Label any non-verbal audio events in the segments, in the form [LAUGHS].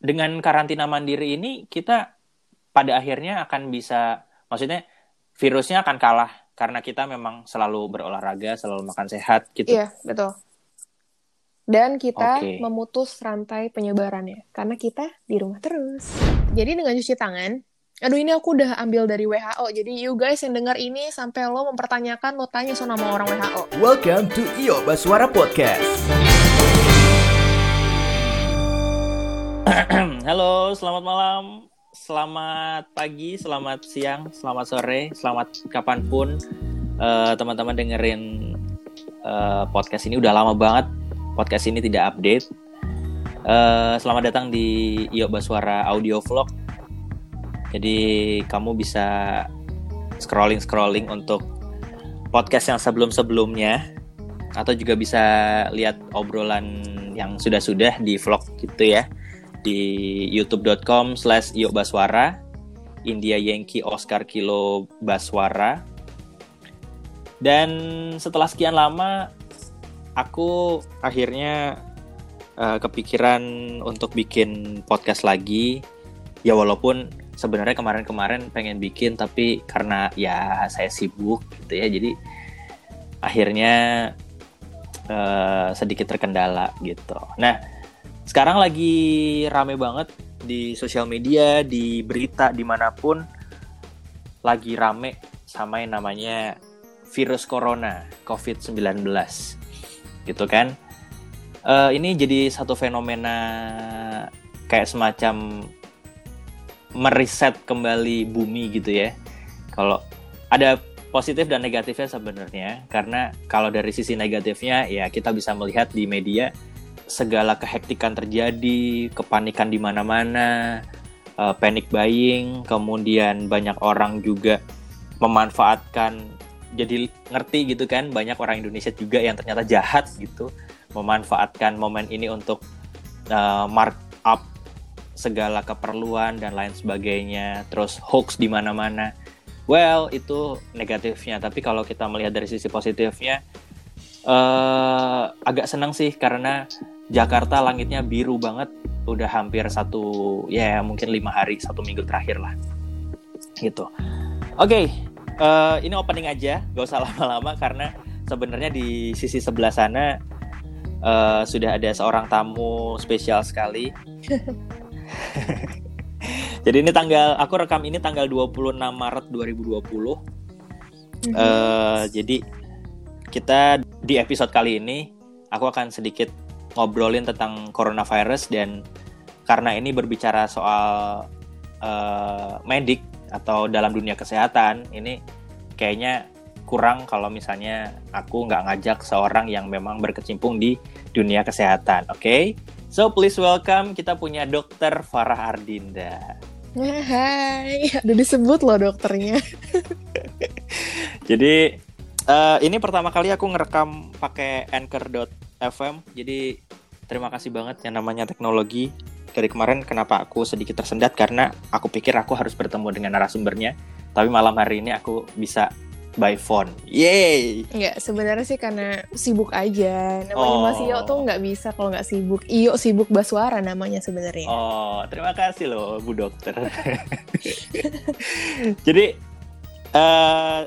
dengan karantina mandiri ini kita pada akhirnya akan bisa maksudnya virusnya akan kalah karena kita memang selalu berolahraga, selalu makan sehat gitu. Iya, betul. Dan kita Oke. memutus rantai penyebarannya karena kita di rumah terus. Jadi dengan cuci tangan, aduh ini aku udah ambil dari WHO. Jadi you guys yang dengar ini sampai lo mempertanyakan lo tanya so nama orang WHO. Welcome to Iyo Baswara Podcast. [CLEARS THROAT] Halo, selamat malam, selamat pagi, selamat siang, selamat sore, selamat kapan pun. Eh, teman-teman dengerin eh, podcast ini. Udah lama banget podcast ini tidak update. Eh, selamat datang di Iyo Baswara Audio Vlog. Jadi kamu bisa scrolling scrolling untuk podcast yang sebelum-sebelumnya. Atau juga bisa lihat obrolan yang sudah-sudah di vlog gitu ya di youtube.com slash Baswara. India Yankee Oscar Kilo Baswara. Dan setelah sekian lama aku akhirnya eh, kepikiran untuk bikin podcast lagi. Ya walaupun sebenarnya kemarin-kemarin pengen bikin tapi karena ya saya sibuk gitu ya jadi akhirnya eh, sedikit terkendala gitu. Nah sekarang lagi rame banget di sosial media, di berita, di mana pun lagi rame sama yang namanya virus corona, COVID-19. Gitu kan. Eh, ini jadi satu fenomena kayak semacam meriset kembali bumi gitu ya. Kalau ada positif dan negatifnya sebenarnya, karena kalau dari sisi negatifnya ya kita bisa melihat di media segala kehektikan terjadi, kepanikan di mana-mana, eh, panic buying, kemudian banyak orang juga memanfaatkan jadi ngerti gitu kan banyak orang Indonesia juga yang ternyata jahat gitu memanfaatkan momen ini untuk eh, mark up segala keperluan dan lain sebagainya terus hoax di mana-mana. Well itu negatifnya tapi kalau kita melihat dari sisi positifnya eh agak senang sih karena Jakarta langitnya biru banget. Udah hampir satu ya mungkin lima hari satu minggu terakhir lah. Gitu. Oke eh, ini opening aja. Gak usah lama-lama karena sebenarnya di sisi sebelah sana eh, sudah ada seorang tamu spesial sekali. [LAUGHS] Jadi ini tanggal aku rekam ini tanggal 26 Maret 2020 Mhm. Eh, jadi kita di episode kali ini aku akan sedikit ngobrolin tentang coronavirus dan karena ini berbicara soal eh, medik atau dalam dunia kesehatan ini kayaknya kurang kalau misalnya aku nggak ngajak seorang yang memang berkecimpung di dunia kesehatan, oke? So please welcome kita punya Dokter Farah Ardinda. Hai, udah disebut loh dokternya. [LAUGHS] Jadi eh, ini pertama kali aku ngerekam pakai anchor.fm. Jadi terima kasih banget yang namanya teknologi. Dari kemarin kenapa aku sedikit tersendat karena aku pikir aku harus bertemu dengan narasumbernya. Tapi malam hari ini aku bisa by phone. Yeay! Enggak, sebenarnya sih karena sibuk aja. Namanya Oh. Mas Iyo tuh nggak bisa kalau nggak sibuk. Iyo sibuk Baswara namanya sebenarnya. Oh, terima kasih loh Bu Dokter. [LAUGHS] Jadi eh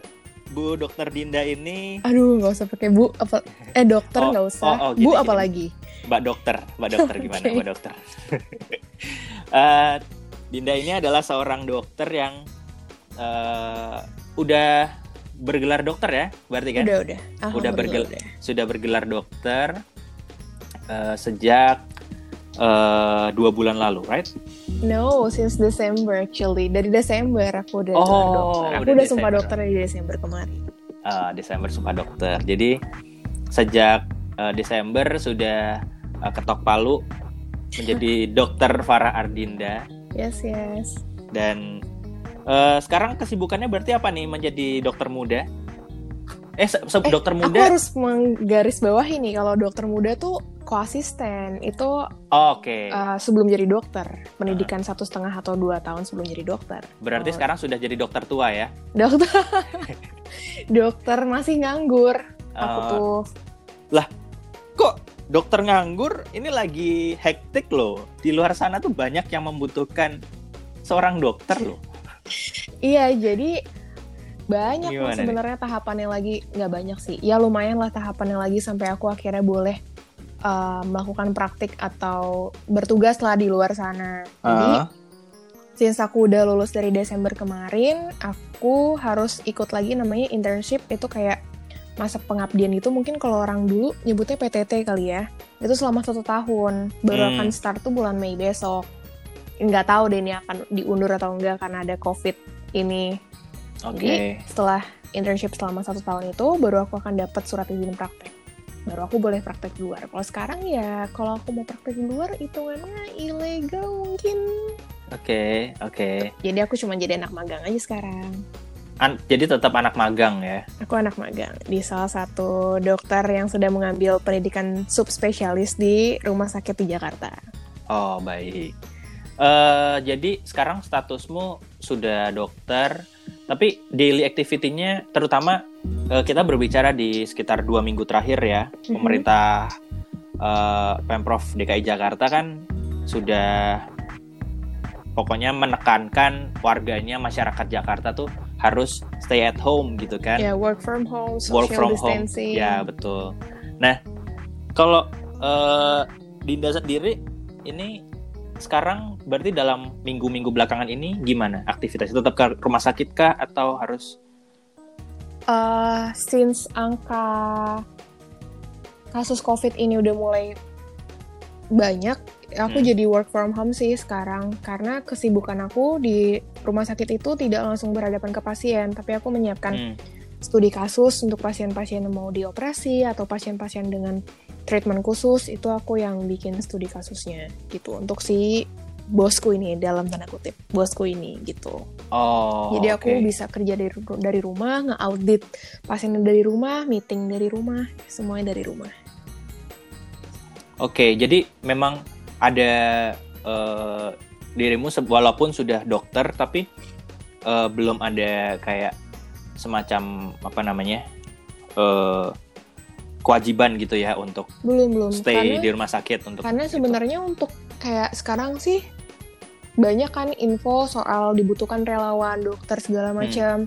Bu Dokter Dinda ini Aduh, nggak usah pakai bu apa eh dokter Oh, nggak usah. oh, oh, bu gini, apa gini. lagi? Mbak Dokter, Mbak Dokter [LAUGHS] gimana. Mbak Dokter? [LAUGHS] Eh, Dinda ini adalah seorang dokter yang eh, udah bergelar dokter ya, berarti kan? Udah, udah. Udah Alhamdulillah, bergel- udah. Sudah bergelar dokter eh, sejak eh, dua bulan lalu, right? No, since December actually. Dari Desember aku udah Oh, dokter. Aku udah udah sumpah dokter dari Desember kemarin. Eh, Desember sumpah dokter. Jadi sejak eh, Desember sudah eh, ketok palu menjadi [LAUGHS] dokter Farah Ardinda. Yes, yes. Dan eh, sekarang kesibukannya berarti apa nih menjadi dokter muda? Eh, se- se- Eh, dokter Aku muda? harus menggaris bawahi nih kalau dokter muda tuh koasisten itu Oke, uh, sebelum jadi dokter pendidikan satu setengah atau dua tahun sebelum jadi dokter berarti oh. sekarang sudah jadi dokter tua ya? dokter [LAUGHS] dokter masih nganggur aku Eh, tuh Kok dokter nganggur ini lagi hektik loh. Di luar sana tuh banyak yang membutuhkan seorang dokter loh. [LAUGHS] Iya, jadi banyak Gimana sebenarnya tahapan yang lagi nggak banyak sih. Ya lumayan lah tahapan yang lagi sampai aku akhirnya boleh uh, melakukan praktik atau bertugas lah di luar sana. Jadi Ah, since aku udah lulus dari Desember kemarin, aku harus ikut lagi namanya internship itu kayak masa pengabdian itu mungkin kalau orang dulu nyebutnya PTT kali ya. Itu selama satu tahun, baru Hmm. akan start tuh bulan Mei besok. Nggak tahu deh ini akan diundur atau enggak karena ada COVID ini. Oke. Jadi setelah internship selama satu tahun itu, baru aku akan dapat surat izin praktek. Baru aku boleh praktek di luar. Kalau sekarang ya, kalau aku mau praktek di luar, hitungannya ilegal mungkin. Oke, oke. Jadi aku cuma jadi anak magang aja sekarang. An- jadi tetap anak magang ya. Aku anak magang di salah satu dokter yang sudah mengambil pendidikan subspesialis di rumah sakit di Jakarta. Oh, baik. Eh jadi sekarang statusmu sudah dokter, tapi daily activity-nya terutama eh, kita berbicara di sekitar dua minggu terakhir ya, Mhm. pemerintah eh, pemprov DKI Jakarta kan sudah pokoknya menekankan warganya masyarakat Jakarta tuh harus stay at home gitu kan. Ya, work from home, social work from home. distancing. Ya betul. Nah, kalau eh, Dinda sendiri ini sekarang berarti dalam minggu-minggu belakangan ini gimana aktivitas? Tetap ke rumah sakit kah atau harus? Eh, since angka kasus COVID ini udah mulai banyak, aku Hmm. jadi work from home sih sekarang karena kesibukan aku di rumah sakit itu tidak langsung berhadapan ke pasien, tapi aku menyiapkan Hmm, studi kasus untuk pasien-pasien yang mau dioperasi atau pasien-pasien dengan treatment khusus itu aku yang bikin studi kasusnya gitu untuk si bosku ini dalam tanda kutip bosku ini gitu. Oh. Jadi aku oke. bisa kerja dari dari rumah, nge-audit pasien dari rumah, meeting dari rumah, semuanya dari rumah. Oke, jadi memang ada eh, dirimu walaupun sudah dokter tapi eh, belum ada kayak semacam apa namanya eh, kewajiban gitu ya untuk Belum belum stay karena di rumah sakit untuk karena gitu. sebenarnya untuk kayak sekarang sih banyak kan info soal dibutuhkan relawan, dokter segala macam.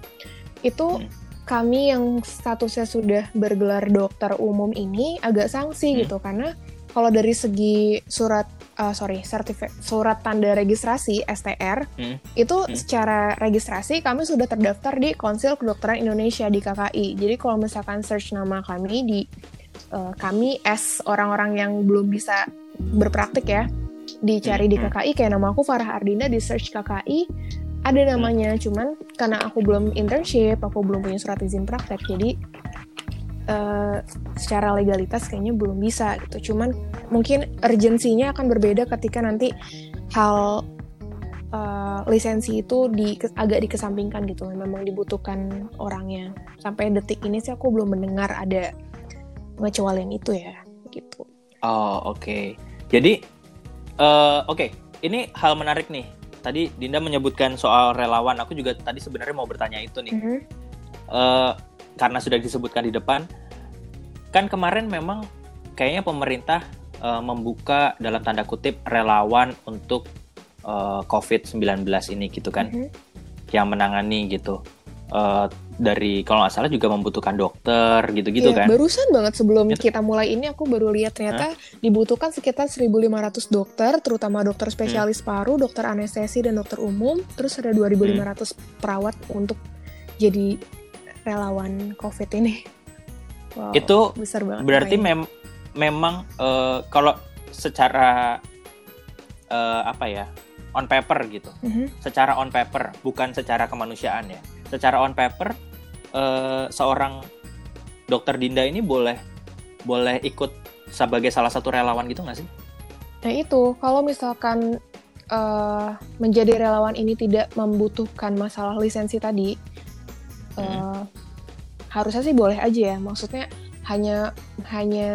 Itu Hmm. kami yang statusnya sudah bergelar dokter umum ini agak sanksi Hmm. gitu karena kalau dari segi surat uh, sorry sertifikat surat tanda registrasi STR Hmm. itu Hmm. secara registrasi kami sudah terdaftar di Konsil Kedokteran Indonesia di KKI. Jadi kalau misalkan search nama kami di uh, kami as orang-orang yang belum bisa berpraktik ya dicari di Hmm. KKI kayak nama aku Farah Ardina di search KKI ada namanya cuman karena aku belum internship aku belum punya surat izin praktek jadi eh, secara legalitas kayaknya belum bisa gitu cuman mungkin urgensinya akan berbeda ketika nanti hal eh, lisensi itu di agak dikesampingkan gitu memang dibutuhkan orangnya sampai detik ini sih aku belum mendengar ada pengecualian itu ya gitu Oh, oke. Jadi eh, oke, ini hal menarik nih. Tadi Dinda menyebutkan soal relawan. Aku juga tadi sebenarnya mau bertanya itu nih. Mhm. Eh, karena sudah disebutkan di depan, kan kemarin memang kayaknya pemerintah eh, membuka dalam tanda kutip relawan untuk eh, COVID-19 ini gitu kan, Mhm. yang menangani gitu. Eh, dari kalau nggak salah juga membutuhkan dokter gitu-gitu Iya, kan. Barusan banget sebelum Itu- kita mulai ini aku baru lihat ternyata dibutuhkan sekitar 1.500 dokter, terutama dokter spesialis Hmm. paru, dokter anestesi dan dokter umum, terus ada 2.500 perawat untuk jadi relawan COVID ini. Wow, Itu besar banget. berarti mem- memang eh, kalau secara eh, apa ya on paper gitu Mhm. secara on paper bukan secara kemanusiaan ya secara on paper eh, seorang dokter Dinda ini boleh boleh ikut sebagai salah satu relawan gitu nggak sih Nah itu, kalau misalkan eh, menjadi relawan ini tidak membutuhkan masalah lisensi tadi, eh, harusnya sih boleh aja ya. Maksudnya hanya hanya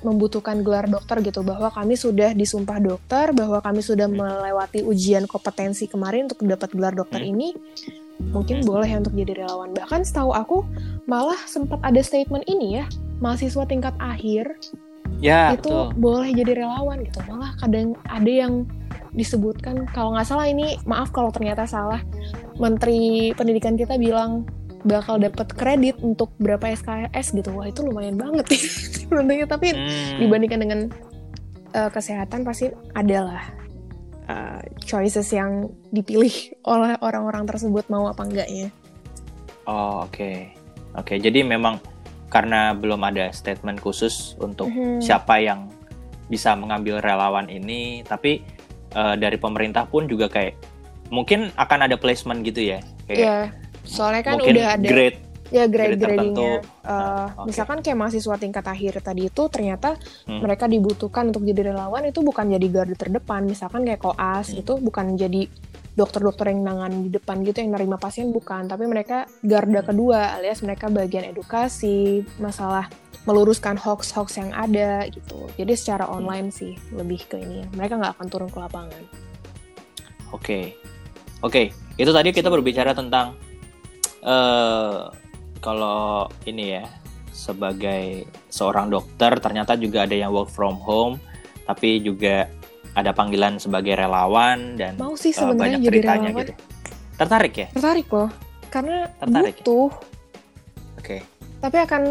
membutuhkan gelar dokter gitu, bahwa kami sudah disumpah dokter, bahwa kami sudah Hmm. melewati ujian kompetensi kemarin untuk dapat gelar dokter Hmm. ini, mungkin boleh ya untuk jadi relawan. Bahkan setahu aku malah sempat ada statement ini ya, mahasiswa tingkat akhir Ya, itu betul. boleh jadi relawan gitu malah kadang ada yang disebutkan kalau nggak salah ini maaf kalau ternyata salah menteri pendidikan kita bilang bakal dapat kredit untuk berapa SKS gitu wah itu lumayan banget [LAUGHS] ya sebenarnya tapi Hmm. dibandingkan dengan uh, kesehatan pasti adalah uh, choices yang dipilih [LAUGHS] oleh orang-orang tersebut mau apa enggaknya Oh, oke. Oke, jadi memang karena belum ada statement khusus untuk Mhm. siapa yang bisa mengambil relawan ini, tapi eh, dari pemerintah pun juga kayak mungkin akan ada placement gitu ya. Kayak ya soalnya kan mungkin udah ada grade ya grade grade gradingnya. Uh, Ah, oke. misalkan kayak mahasiswa tingkat akhir tadi itu ternyata Hmm. mereka dibutuhkan untuk jadi relawan itu bukan jadi garda terdepan misalkan kayak koas Hmm. itu bukan jadi dokter-dokter yang nangan di depan gitu yang nerima pasien bukan tapi mereka garda Hmm. kedua alias mereka bagian edukasi masalah meluruskan hoax-hoax yang ada gitu jadi secara Hmm. online sih lebih ke ini mereka nggak akan turun ke lapangan Oke, oke. Itu tadi kita berbicara tentang eh kalau ini ya sebagai seorang dokter ternyata juga ada yang work from home, tapi juga ada panggilan sebagai relawan dan mau sih eh, sebenarnya banyak jadi ceritanya relawan gitu. Tertarik ya? tertarik loh karena Tertarik. butuh Oke. tapi akan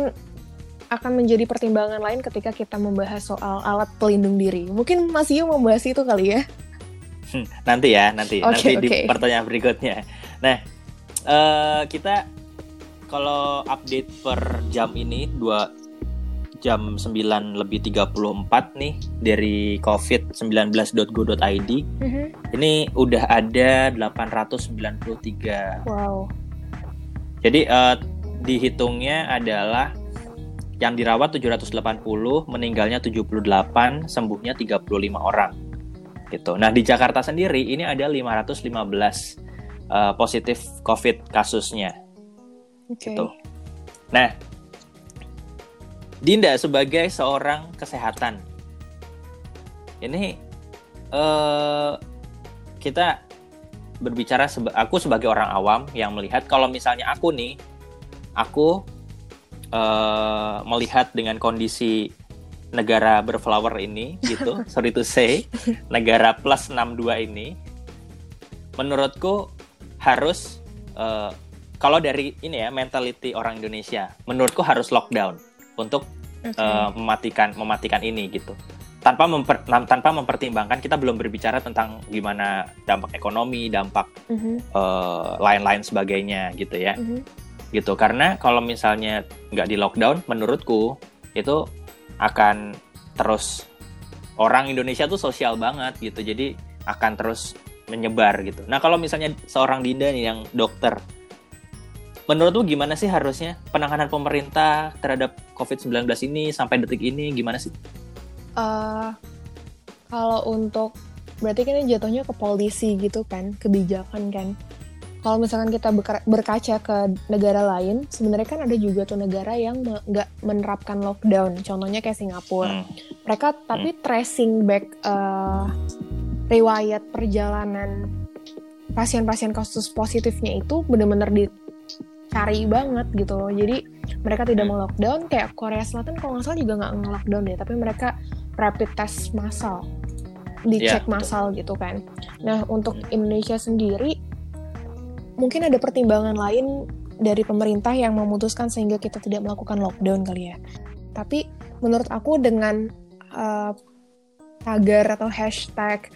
akan menjadi pertimbangan lain ketika kita membahas soal alat pelindung diri. Mungkin Mas Yu membahas itu kali ya. Hmm, [LAUGHS] nanti ya, nanti Oke, nanti di oke. pertanyaan berikutnya. Nah, eh kita kalau update per jam ini dua jam 9 lebih 34 nih dari covid19.go.id Mhm. ini udah ada 893 Wow. jadi eh, dihitungnya adalah yang dirawat 780 meninggalnya 78 sembuhnya 35 orang. Gitu. Nah di Jakarta sendiri ini ada 515 eh, positif covid kasusnya Oke. gitu. Nah, Dinda sebagai seorang kesehatan, ini eh kita berbicara seba- aku sebagai orang awam yang melihat kalau misalnya aku nih, aku eh melihat dengan kondisi negara berflower ini [LAUGHS] gitu, sorry to say, negara plus 62 ini, menurutku harus eh, kalau dari ini ya mentality orang Indonesia, menurutku harus lockdown untuk Oke. eh, mematikan mematikan ini gitu. Tanpa memper- tanpa mempertimbangkan kita belum berbicara tentang gimana dampak ekonomi, dampak Mhm, eh, lain-lain sebagainya gitu ya. mhm. Gitu. Karena kalau misalnya nggak di lockdown menurutku itu akan terus orang Indonesia tuh sosial banget gitu. Jadi akan terus menyebar gitu. Nah, kalau misalnya seorang Dinda nih yang dokter menurutmu gimana sih harusnya penanganan pemerintah terhadap COVID-19 ini sampai detik ini gimana sih? Eh, kalau untuk berarti kan ini jatuhnya ke polisi gitu kan, kebijakan kan. Kalau misalkan kita berkaca ke negara lain, sebenarnya kan ada juga tuh negara yang nggak menerapkan lockdown. Contohnya kayak Singapura. Hmm. Mereka tapi tracing back eh, riwayat perjalanan pasien-pasien kasus positifnya itu benar-benar dicari banget gitu loh. Jadi mereka tidak Hmm. mau lockdown. Kayak Korea Selatan kalau nggak salah juga nggak nge-lockdown deh, tapi mereka rapid test massal, dicek Iya, betul. massal gitu kan. Nah untuk. Indonesia sendiri mungkin ada pertimbangan lain dari pemerintah yang memutuskan sehingga kita tidak melakukan lockdown kali ya. Tapi menurut aku dengan uh, tagar atau hashtag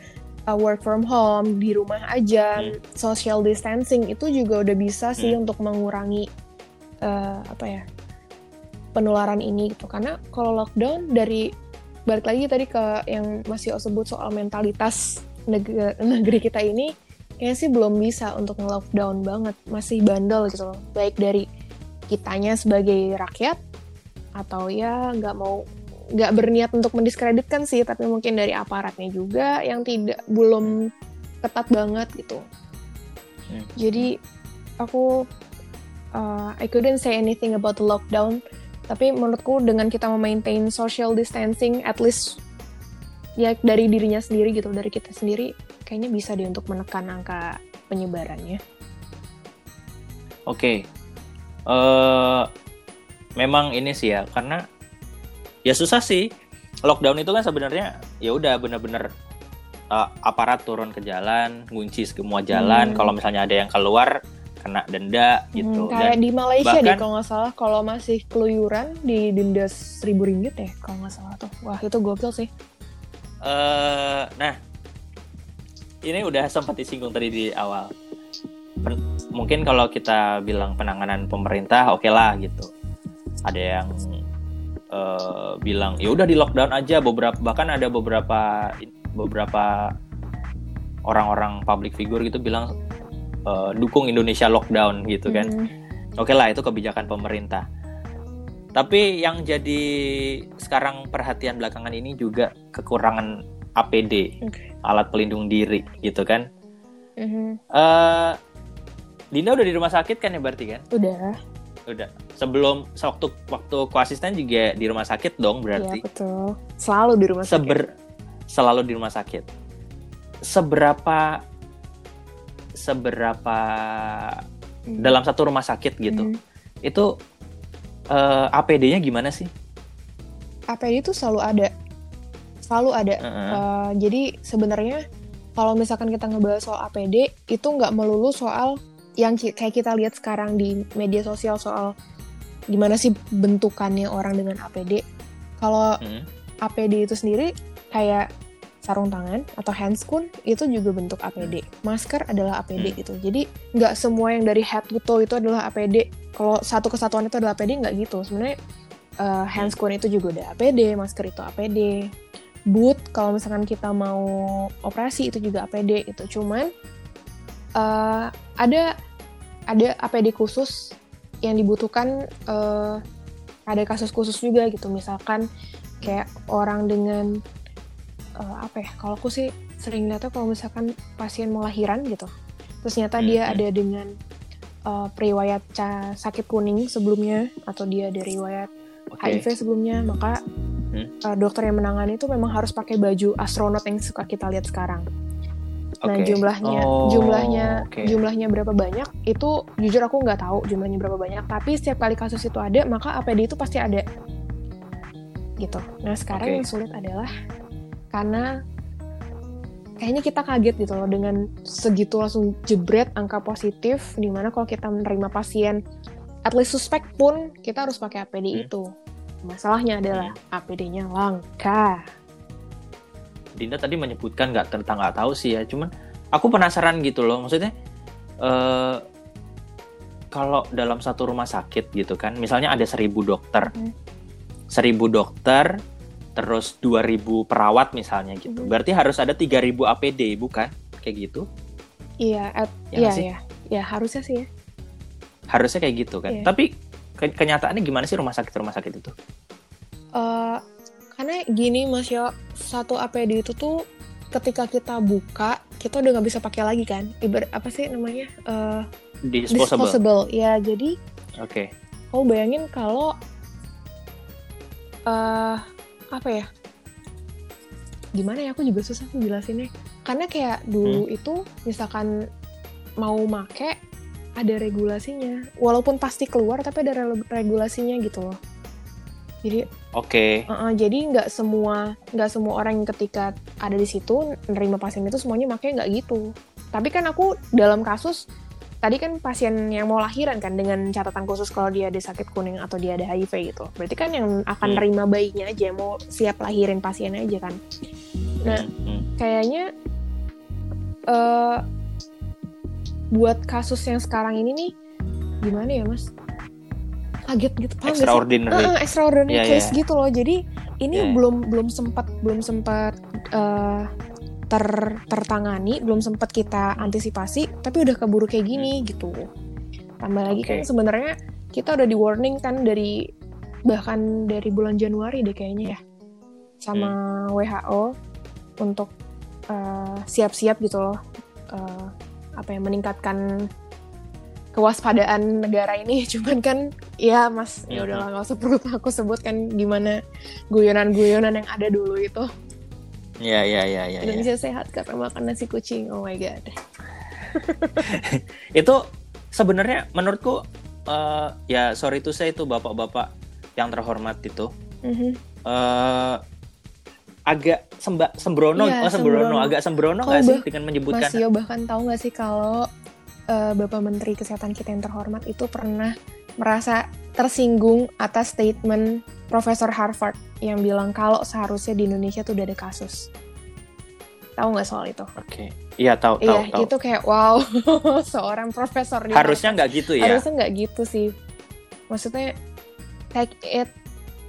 uh, work from home di rumah aja, Hmm. social distancing itu juga udah bisa sih Hmm. untuk mengurangi uh, apa ya penularan ini gitu. Karena kalau lockdown dari balik lagi tadi ke yang masih sebut soal mentalitas negeri, negeri kita ini kayaknya sih belum bisa untuk nge-lockdown banget masih bandel gitu loh baik dari kitanya sebagai rakyat atau ya nggak mau nggak berniat untuk mendiskreditkan sih tapi mungkin dari aparatnya juga yang tidak belum ketat banget gitu Hmm. jadi aku uh, I couldn't say anything about the lockdown tapi menurutku dengan kita memaintain social distancing at least ya dari dirinya sendiri gitu dari kita sendiri kayaknya bisa deh untuk menekan angka penyebarannya Oke. Eh memang ini sih ya karena ya susah sih lockdown itu kan sebenarnya ya udah bener-bener uh, aparat turun ke jalan, ngunci semua jalan. Hmm. Kalau misalnya ada yang keluar kena denda gitu. Hmm, kayak Dan di Malaysia deh bahkan- kalau nggak salah kalau masih keluyuran di denda seribu ringgit ya kalau nggak salah tuh wah itu gokil sih eh nah ini udah sempat disinggung tadi di awal. Pen- mungkin kalau kita bilang penanganan pemerintah oke lah gitu. Ada yang eh, bilang ya udah di lockdown aja beberapa bahkan ada beberapa beberapa orang-orang public figure gitu bilang eh, dukung Indonesia lockdown gitu kan. Hmm, Oke lah itu kebijakan pemerintah. Tapi yang jadi sekarang perhatian belakangan ini juga kekurangan APD, Oke. alat pelindung diri gitu kan. mhm. eh Dinda udah di rumah sakit kan ya berarti kan? udah Udah. Sebelum waktu waktu koasisten juga di rumah sakit dong berarti. betul selalu di rumah sakit Seber selalu di rumah sakit. Seberapa seberapa Mhm. dalam satu rumah sakit gitu. Mhm. Itu eh, APD-nya gimana sih? APD itu selalu ada selalu ada Heeh. Uh, jadi sebenarnya kalau misalkan kita ngebahas soal APD itu nggak melulu soal yang kayak kita lihat sekarang di media sosial soal gimana sih bentukannya orang dengan APD. Kalau Hmm. APD itu sendiri kayak sarung tangan atau handscoon itu juga bentuk APD. Masker adalah APD Hmm. gitu. Jadi nggak semua yang dari head to toe itu adalah APD. Kalau satu kesatuan itu adalah APD nggak gitu. Sebenarnya uh, handscoon itu juga udah APD, masker itu APD. Boot kalau misalkan kita mau operasi itu juga APD itu. Cuman uh, ada ada APD khusus yang dibutuhkan uh, ada kasus khusus juga gitu. Misalkan kayak orang dengan uh, apa ya? Kalau aku sih sering lihatnya kalau misalkan pasien mau lahiran gitu. Terus ternyata Hmm, dia hmm. ada dengan uh, periwayat sakit kuning sebelumnya atau dia ada riwayat Oke. HIV sebelumnya, maka Hmm. uh, dokter yang menangani itu memang harus pakai baju astronot yang suka kita lihat sekarang. Nah jumlahnya, Oh, jumlahnya, oke. jumlahnya berapa banyak? Itu jujur aku nggak tahu jumlahnya berapa banyak. Tapi setiap kali kasus itu ada, maka APD itu pasti ada. Gitu. Nah sekarang Oke. yang sulit adalah karena kayaknya kita kaget gitu loh dengan segitu langsung jebret angka positif. Di mana kalau kita menerima pasien at least suspek pun kita harus pakai APD Hmm. itu. Masalahnya adalah APD-nya langka. Dinda tadi menyebutkan nggak tentang nggak tahu sih ya, cuman aku penasaran gitu loh, maksudnya eh kalau dalam satu rumah sakit gitu kan, misalnya ada seribu dokter, Hmm. seribu dokter, terus 2000 perawat misalnya gitu, Mhm. berarti harus ada 3000 APD bukan? Kayak gitu? Iya, at- Ya iya, sih? iya. Ya, harusnya sih ya. Harusnya kayak gitu kan? Iya. Tapi ke- kenyataannya gimana sih rumah sakit rumah sakit itu? Eh, karena gini Mas Yo, satu APD itu tuh ketika kita buka, kita udah nggak bisa pakai lagi kan? Ibarat apa sih namanya? Eh, Disposable. disposable. Ya, jadi Oke. kau bayangin kalau eh apa ya? Gimana ya? Aku juga susah jelasinnya. Karena kayak dulu Hmm. itu misalkan mau make ada regulasinya. Walaupun pasti keluar tapi ada re- regulasinya gitu loh. Jadi Oke. Uh-uh, jadi nggak semua nggak semua orang yang ketika ada di situ nerima pasien itu semuanya makanya nggak gitu. Tapi kan aku dalam kasus tadi kan pasien yang mau lahiran kan dengan catatan khusus kalau dia ada sakit kuning atau dia ada HIV gitu. Berarti kan yang akan Hmm. nerima bayinya aja yang mau siap lahirin pasiennya aja kan. Nah, Hmm. kayaknya eh buat kasus yang sekarang ini nih gimana ya mas? Kaget gitu, paham? Extraordinary. Heeh, extraordinary Iya, case iya. gitu loh. Jadi ini iya. belum belum sempat belum sempat eh, ter tertangani, belum sempat kita antisipasi, tapi udah keburu kayak gini gitu. Tambah lagi kan Hmm. Sebenarnya kita udah di warning kan dari bahkan dari bulan Januari deh kayaknya ya sama Hmm. WHO untuk eh, siap-siap gitu loh eh, apa ya meningkatkan kewaspadaan negara ini [LAUGHS] cuman kan ya mas ya Mhm. udahlah nggak usah perlu [LAUGHS] aku sebut kan gimana guyonan-guyonan yang ada dulu itu Iya, iya, iya, iya. iya. Indonesia sehat karena makan nasi kucing oh my god [LAUGHS] itu sebenarnya menurutku eh, ya sorry itu saya itu bapak-bapak yang terhormat itu Mhm. eh agak semba, sembrono, Iya, oh sembrono, sembrono. agak sembrono nggak sih dengan menyebutkan Mas Yo bahkan tahu nggak sih kalau eh, Bapak Menteri Kesehatan kita yang terhormat itu pernah merasa tersinggung atas statement Profesor Harvard yang bilang kalau seharusnya di Indonesia tuh udah ada kasus. Tahu nggak soal itu? Oke, iya tahu tahu Iya, tahu. itu kayak wow, [LAUGHS] seorang profesor di Harusnya nggak gitu ya. harusnya nggak gitu sih maksudnya take it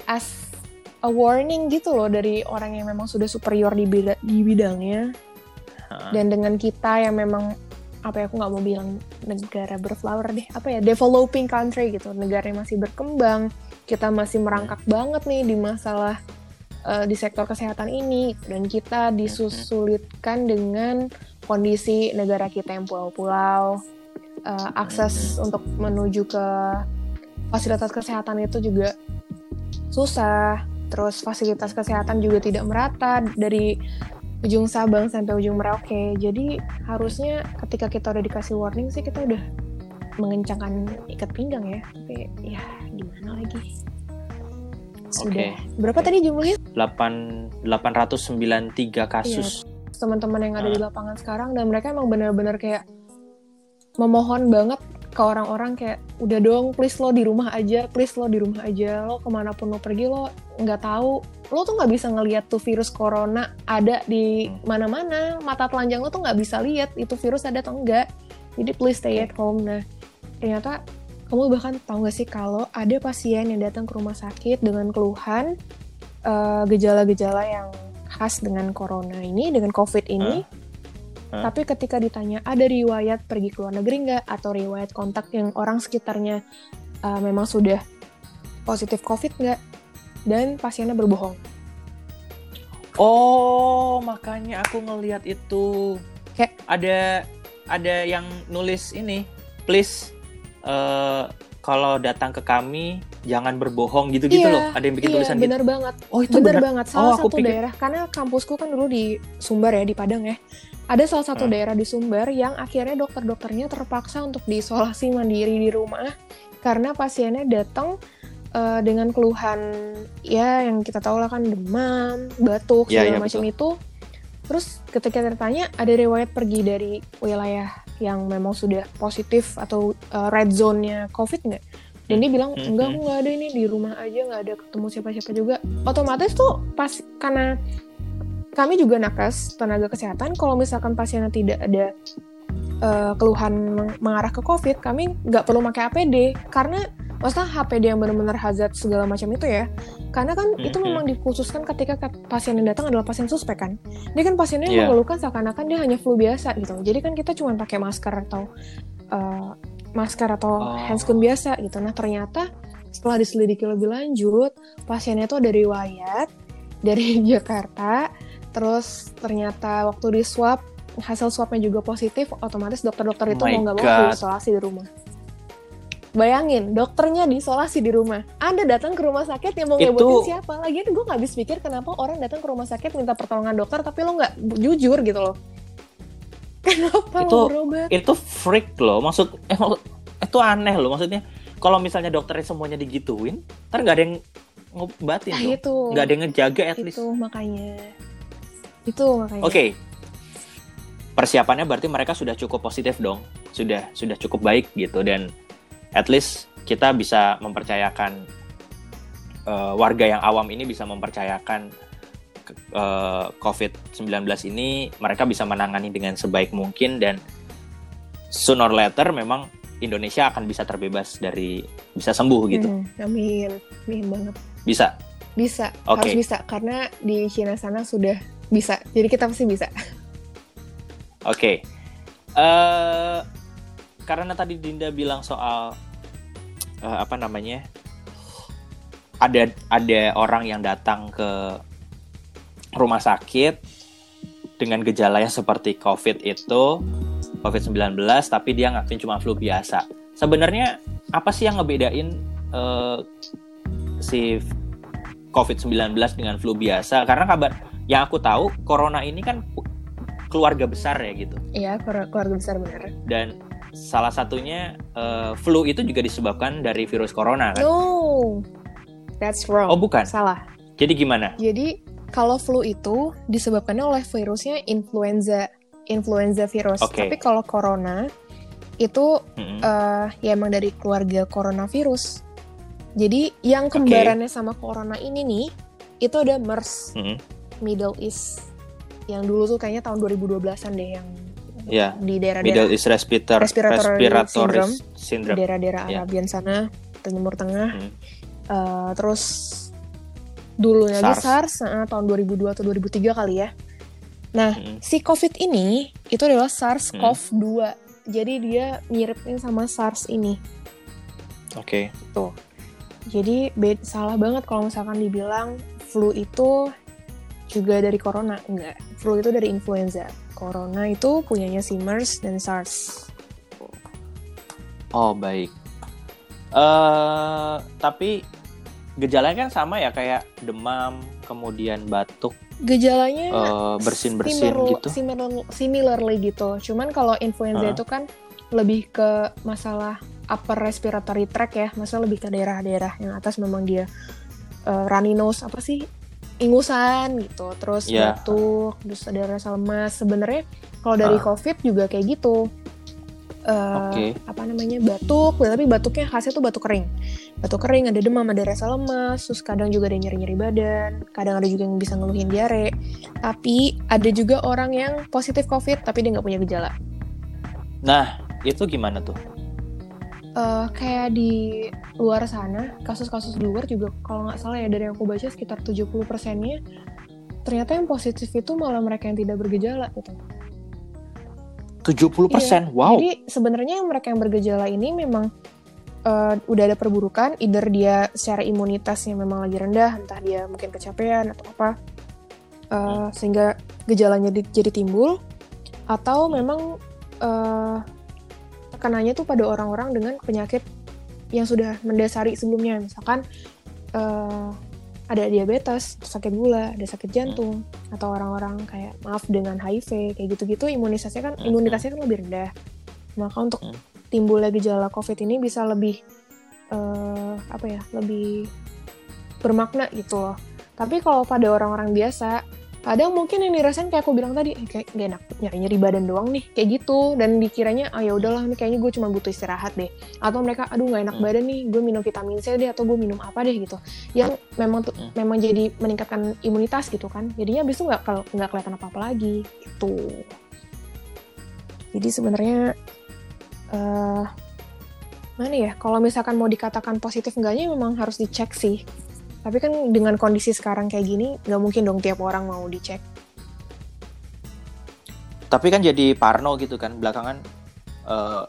as a warning gitu loh dari orang yang memang sudah superior di, bida- di bidangnya dan dengan kita yang memang apa ya aku nggak mau bilang negara berflower deh apa ya developing country gitu. Negara yang masih berkembang kita masih merangkak banget nih di masalah eh, di sektor kesehatan ini. Dan kita disusulitkan dengan kondisi negara kita yang pulau-pulau eh, akses untuk menuju ke fasilitas kesehatan itu juga susah. Terus fasilitas kesehatan juga tidak merata. Dari ujung Sabang sampai ujung Merauke. Jadi harusnya ketika kita udah dikasih warning sih kita udah mengencangkan ikat pinggang ya. Tapi ya gimana lagi? Sudah. Berapa Oke. tadi jumlahnya? 8 893 kasus. Teman-teman yang ada di Ah. lapangan sekarang dan mereka emang benar-benar kayak memohon banget ke orang-orang kayak udah dong please lo di rumah aja please lo di rumah aja. Lo ke mana pun lo pergi lo nggak tahu. Lo tuh nggak bisa ngelihat tuh virus corona ada di Hmm. mana-mana. Mata telanjang lo tuh nggak bisa lihat itu virus ada atau enggak jadi please stay at home. Nah ternyata kamu bahkan tahu nggak sih kalau ada pasien yang datang ke rumah sakit dengan keluhan eh, gejala-gejala yang khas dengan corona ini dengan covid ini Tapi ketika ditanya ada riwayat pergi ke luar negeri nggak atau riwayat kontak yang orang sekitarnya uh, memang sudah positif COVID nggak, dan pasiennya berbohong. Oh, makanya aku ngelihat itu. Kayak- ada ada yang nulis ini, please eh, kalau datang ke kami jangan berbohong gitu-gitu Iya, loh. Ada yang bikin iya, tulisan gitu. bener banget, Oh, itu bener benar. banget. Oh, Salah aku satu pikir- daerah, karena kampusku kan dulu di Sumbar ya, di Padang ya. Ada salah satu Hmm. daerah di Sumbar yang akhirnya dokter-dokternya terpaksa untuk diisolasi mandiri di rumah karena pasiennya datang eh, dengan keluhan ya yang kita tahu lah kan demam, batuk Iya, segala iya, macam itu. Terus ketika tertanya ada riwayat pergi dari wilayah yang memang sudah positif atau eh, red zone-nya COVID nggak? Dan dia bilang Mhm. enggak aku nggak ada ini di rumah aja nggak ada ketemu siapa-siapa juga. Otomatis tuh pas karena kami juga nakes tenaga kesehatan kalau misalkan pasiennya tidak ada eh, keluhan meng- mengarah ke COVID, kami nggak perlu pakai APD karena maksudnya HPD yang benar-benar hazard segala macam itu ya. Karena kan itu Mhm. memang dikhususkan ketika ke- pasien yang datang adalah pasien suspek kan. Dia kan pasiennya Iya. mengeluhkan seakan-akan dia hanya flu biasa gitu. Jadi kan kita cuma pakai masker atau eh, masker atau Oh. handscoon biasa gitu. Nah ternyata setelah diselidiki lebih lanjut, pasiennya itu ada riwayat dari [LAUGHS] Jakarta, terus ternyata waktu di swab hasil swabnya juga positif, otomatis dokter-dokter itu Oh mau nggak mau God. diisolasi di rumah. Bayangin, dokternya diisolasi di rumah. Anda datang ke rumah sakit yang mau Itu- ngebutin siapa? Lagian gue nggak habis pikir kenapa orang datang ke rumah sakit minta pertolongan dokter tapi lo nggak jujur gitu loh. [LAUGHS] Kenapa Itu- lo berobat? Itu freak loh. Maksud eh maksud- itu aneh loh maksudnya. Kalau misalnya dokternya semuanya digituin, ntar nggak ada yang ngobatin Nah dong. itu, Nggak ada yang ngejaga at least. itu makanya. Itu makanya. Oke. Persiapannya berarti mereka sudah cukup positif dong. Sudah sudah cukup baik gitu dan at least kita bisa mempercayakan eh, warga yang awam ini bisa mempercayakan ke- eh, COVID-19 ini mereka bisa menangani dengan sebaik mungkin dan sooner or later memang Indonesia akan bisa terbebas dari bisa sembuh gitu. Hmm, amin, amin banget. Bisa. Bisa, Oke. harus bisa karena di Cina sana sudah bisa. Jadi kita pasti bisa. Oke. Eh karena tadi Dinda bilang soal eh, apa namanya? Ada ada orang yang datang ke rumah sakit dengan gejala yang seperti COVID itu, COVID-19 tapi dia ngakuin cuma flu biasa. Sebenarnya apa sih yang ngebedain eh, si COVID-19 dengan flu biasa? Karena kabar yang aku tahu corona ini kan keluarga besar ya gitu Iya, keluarga besar benar. dan salah satunya eh, flu itu juga disebabkan dari virus corona kan No, that's wrong. oh bukan Salah. jadi gimana Jadi kalau flu itu disebabkannya oleh virusnya influenza, influenza virus. Oke. Tapi kalau corona itu Mm-mm. eh, ya emang dari keluarga coronavirus. Jadi yang kembarannya sama corona ini nih itu ada MERS, Mm-mm. Middle East. Yang dulu tuh kayaknya tahun 2012-an deh yang Ya, di daerah-daerah Middle East Respirator, Respiratory Respiratory Syndrome. Syndrome. daerah-daerah Ya. Arabian sana, Timur Tengah. Hmm. Eh, terus dulunya SARS. SARS, eh, tahun 2002 atau 2003 kali ya. Nah, Mm. si COVID ini itu adalah SARS-CoV-2. Jadi dia miripin sama SARS ini. Oke. Tuh. Jadi bed- salah banget kalau misalkan dibilang flu itu juga dari corona. Enggak. Flu itu dari influenza. Corona itu punyanya si MERS dan SARS. Oh, baik. eh tapi gejalanya kan sama ya kayak demam, kemudian batuk, Gejalanya eh, bersin-bersin similar- gitu. similar- similarly gitu. Cuman kalau influenza Hah? itu kan lebih ke masalah upper respiratory tract ya, masalah lebih ke daerah-daerah yang atas memang dia uh, runny nose apa sih ingusan gitu, terus Iya. batuk, terus ada rasa lemas. Sebenarnya kalau dari Ah. COVID juga kayak gitu. Eh, Oke. apa namanya batuk, tapi batuknya khasnya tuh batuk kering. Batuk kering, ada demam, ada rasa lemas, terus kadang juga ada nyeri-nyeri badan, kadang ada juga yang bisa ngeluhin diare. Tapi ada juga orang yang positif COVID tapi dia nggak punya gejala. Nah, itu gimana tuh? Eh, kayak di luar sana, kasus-kasus di luar juga kalau nggak salah ya dari yang aku baca sekitar 70 persennya ternyata yang positif itu malah mereka yang tidak bergejala gitu. 70%. Wow. Iya. Jadi sebenarnya yang mereka yang bergejala ini memang eh, udah ada perburukan, either dia secara imunitasnya memang lagi rendah, entah dia mungkin kecapean atau apa, eh, sehingga gejalanya di- jadi timbul, atau memang eh, tekanannya tuh pada orang-orang dengan penyakit yang sudah mendasari sebelumnya, misalkan eh, ada diabetes, sakit gula, ada sakit jantung, atau orang-orang kayak maaf dengan HIV kayak gitu-gitu imunisasinya kan Hmm. imunitasnya kan lebih rendah maka untuk Hmm. timbulnya gejala COVID ini bisa lebih eh, apa ya lebih bermakna gitu loh tapi kalau pada orang-orang biasa kadang mungkin yang dirasain kayak aku bilang tadi eh, kayak gak enak nyari nyeri badan doang nih kayak gitu. Dan dikiranya ah ya udahlah nih kayaknya gue cuma butuh istirahat deh. Atau mereka aduh nggak enak Hmm. badan nih gue minum vitamin C deh atau gue minum apa deh gitu. Yang memang tuh Hmm. memang jadi meningkatkan imunitas gitu kan. Jadinya abis itu nggak kel- nggak kelihatan apa apa lagi gitu. Jadi sebenarnya eh mana ya kalau misalkan mau dikatakan positif enggaknya memang harus dicek sih tapi kan dengan kondisi sekarang kayak gini nggak mungkin dong tiap orang mau dicek Tapi kan jadi parno gitu kan belakangan eh,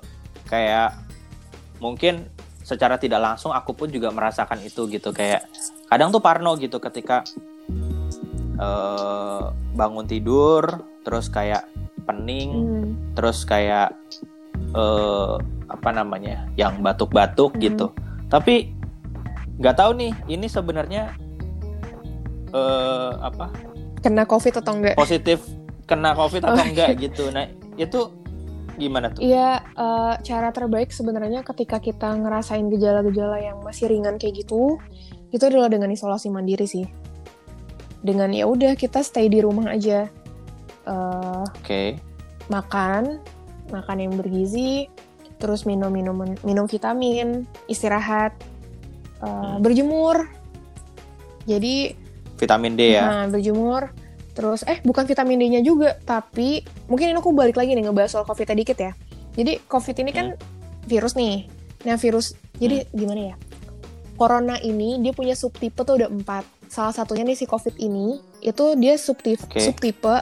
kayak mungkin secara tidak langsung aku pun juga merasakan itu gitu kayak kadang tuh parno gitu ketika eh, bangun tidur terus kayak pening Hmm. terus kayak eh, apa namanya yang batuk-batuk Mhm. gitu tapi nggak tahu nih ini sebenarnya eh, apa? Kena covid atau enggak? Positif kena covid atau Oh. enggak gitu. Nah itu gimana tuh? Iya, eh, cara terbaik sebenarnya ketika kita ngerasain gejala-gejala yang masih ringan kayak gitu, itu adalah dengan isolasi mandiri sih. Dengan ya udah kita stay di rumah aja, Eh, oke. makan, makan yang bergizi, terus minum minum minum vitamin, istirahat, eh, Hmm. berjemur. Jadi vitamin D ya Nah, berjemur. Terus, eh bukan vitamin D-nya juga, tapi mungkin ini aku balik lagi nih ngebahas soal COVID dikit ya. Jadi COVID ini kan virus nih. Nah virus, jadi gimana ya? Corona ini dia punya subtipe tuh ada empat. Salah satunya nih si COVID ini, itu dia subtipe, Oke. subtipe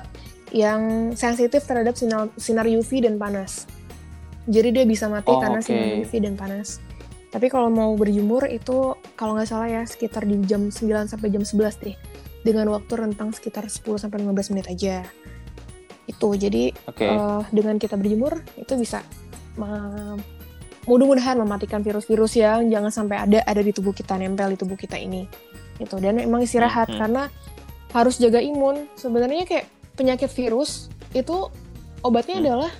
yang sensitif terhadap sinar, sinar UV dan panas. Jadi dia bisa mati Oh, karena oke. sinar UV dan panas. Tapi kalau mau berjemur itu kalau nggak salah ya sekitar di jam 9 sampai jam 11 deh. Dengan waktu rentang sekitar 10 sampai 15 menit aja. Itu. Jadi oke eh, dengan kita berjemur itu bisa mudah-mudahan mematikan virus-virus yang jangan sampai ada ada di tubuh kita nempel di tubuh kita ini. Gitu. Dan emang istirahat Mhm. karena harus jaga imun. Sebenarnya kayak penyakit virus itu obatnya Hmm. adalah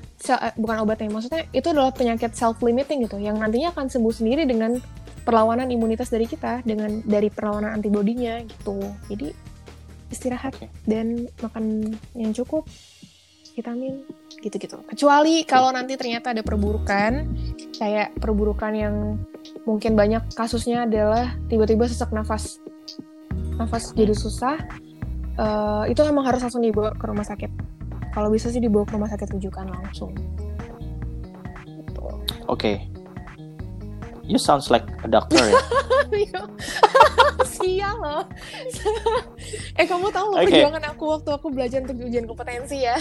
bukan obatnya maksudnya itu adalah penyakit self limiting gitu yang nantinya akan sembuh sendiri dengan perlawanan imunitas dari kita dengan dari perlawanan antibodinya gitu. Jadi istirahat Oke. dan makan yang cukup vitamin. Gitu-gitu. Kecuali kalau nanti ternyata ada perburukan kayak perburukan yang mungkin banyak kasusnya adalah tiba-tiba sesak nafas nafas jadi susah eh, itu emang harus langsung dibawa ke rumah sakit kalau bisa sih dibawa ke rumah sakit rujukan langsung gitu. Oke. You sounds like a doctor ya. [LAUGHS] [LAUGHS] Sial loh. [LAUGHS] eh kamu tahu Oke. perjuangan aku waktu aku belajar untuk ujian kompetensi ya.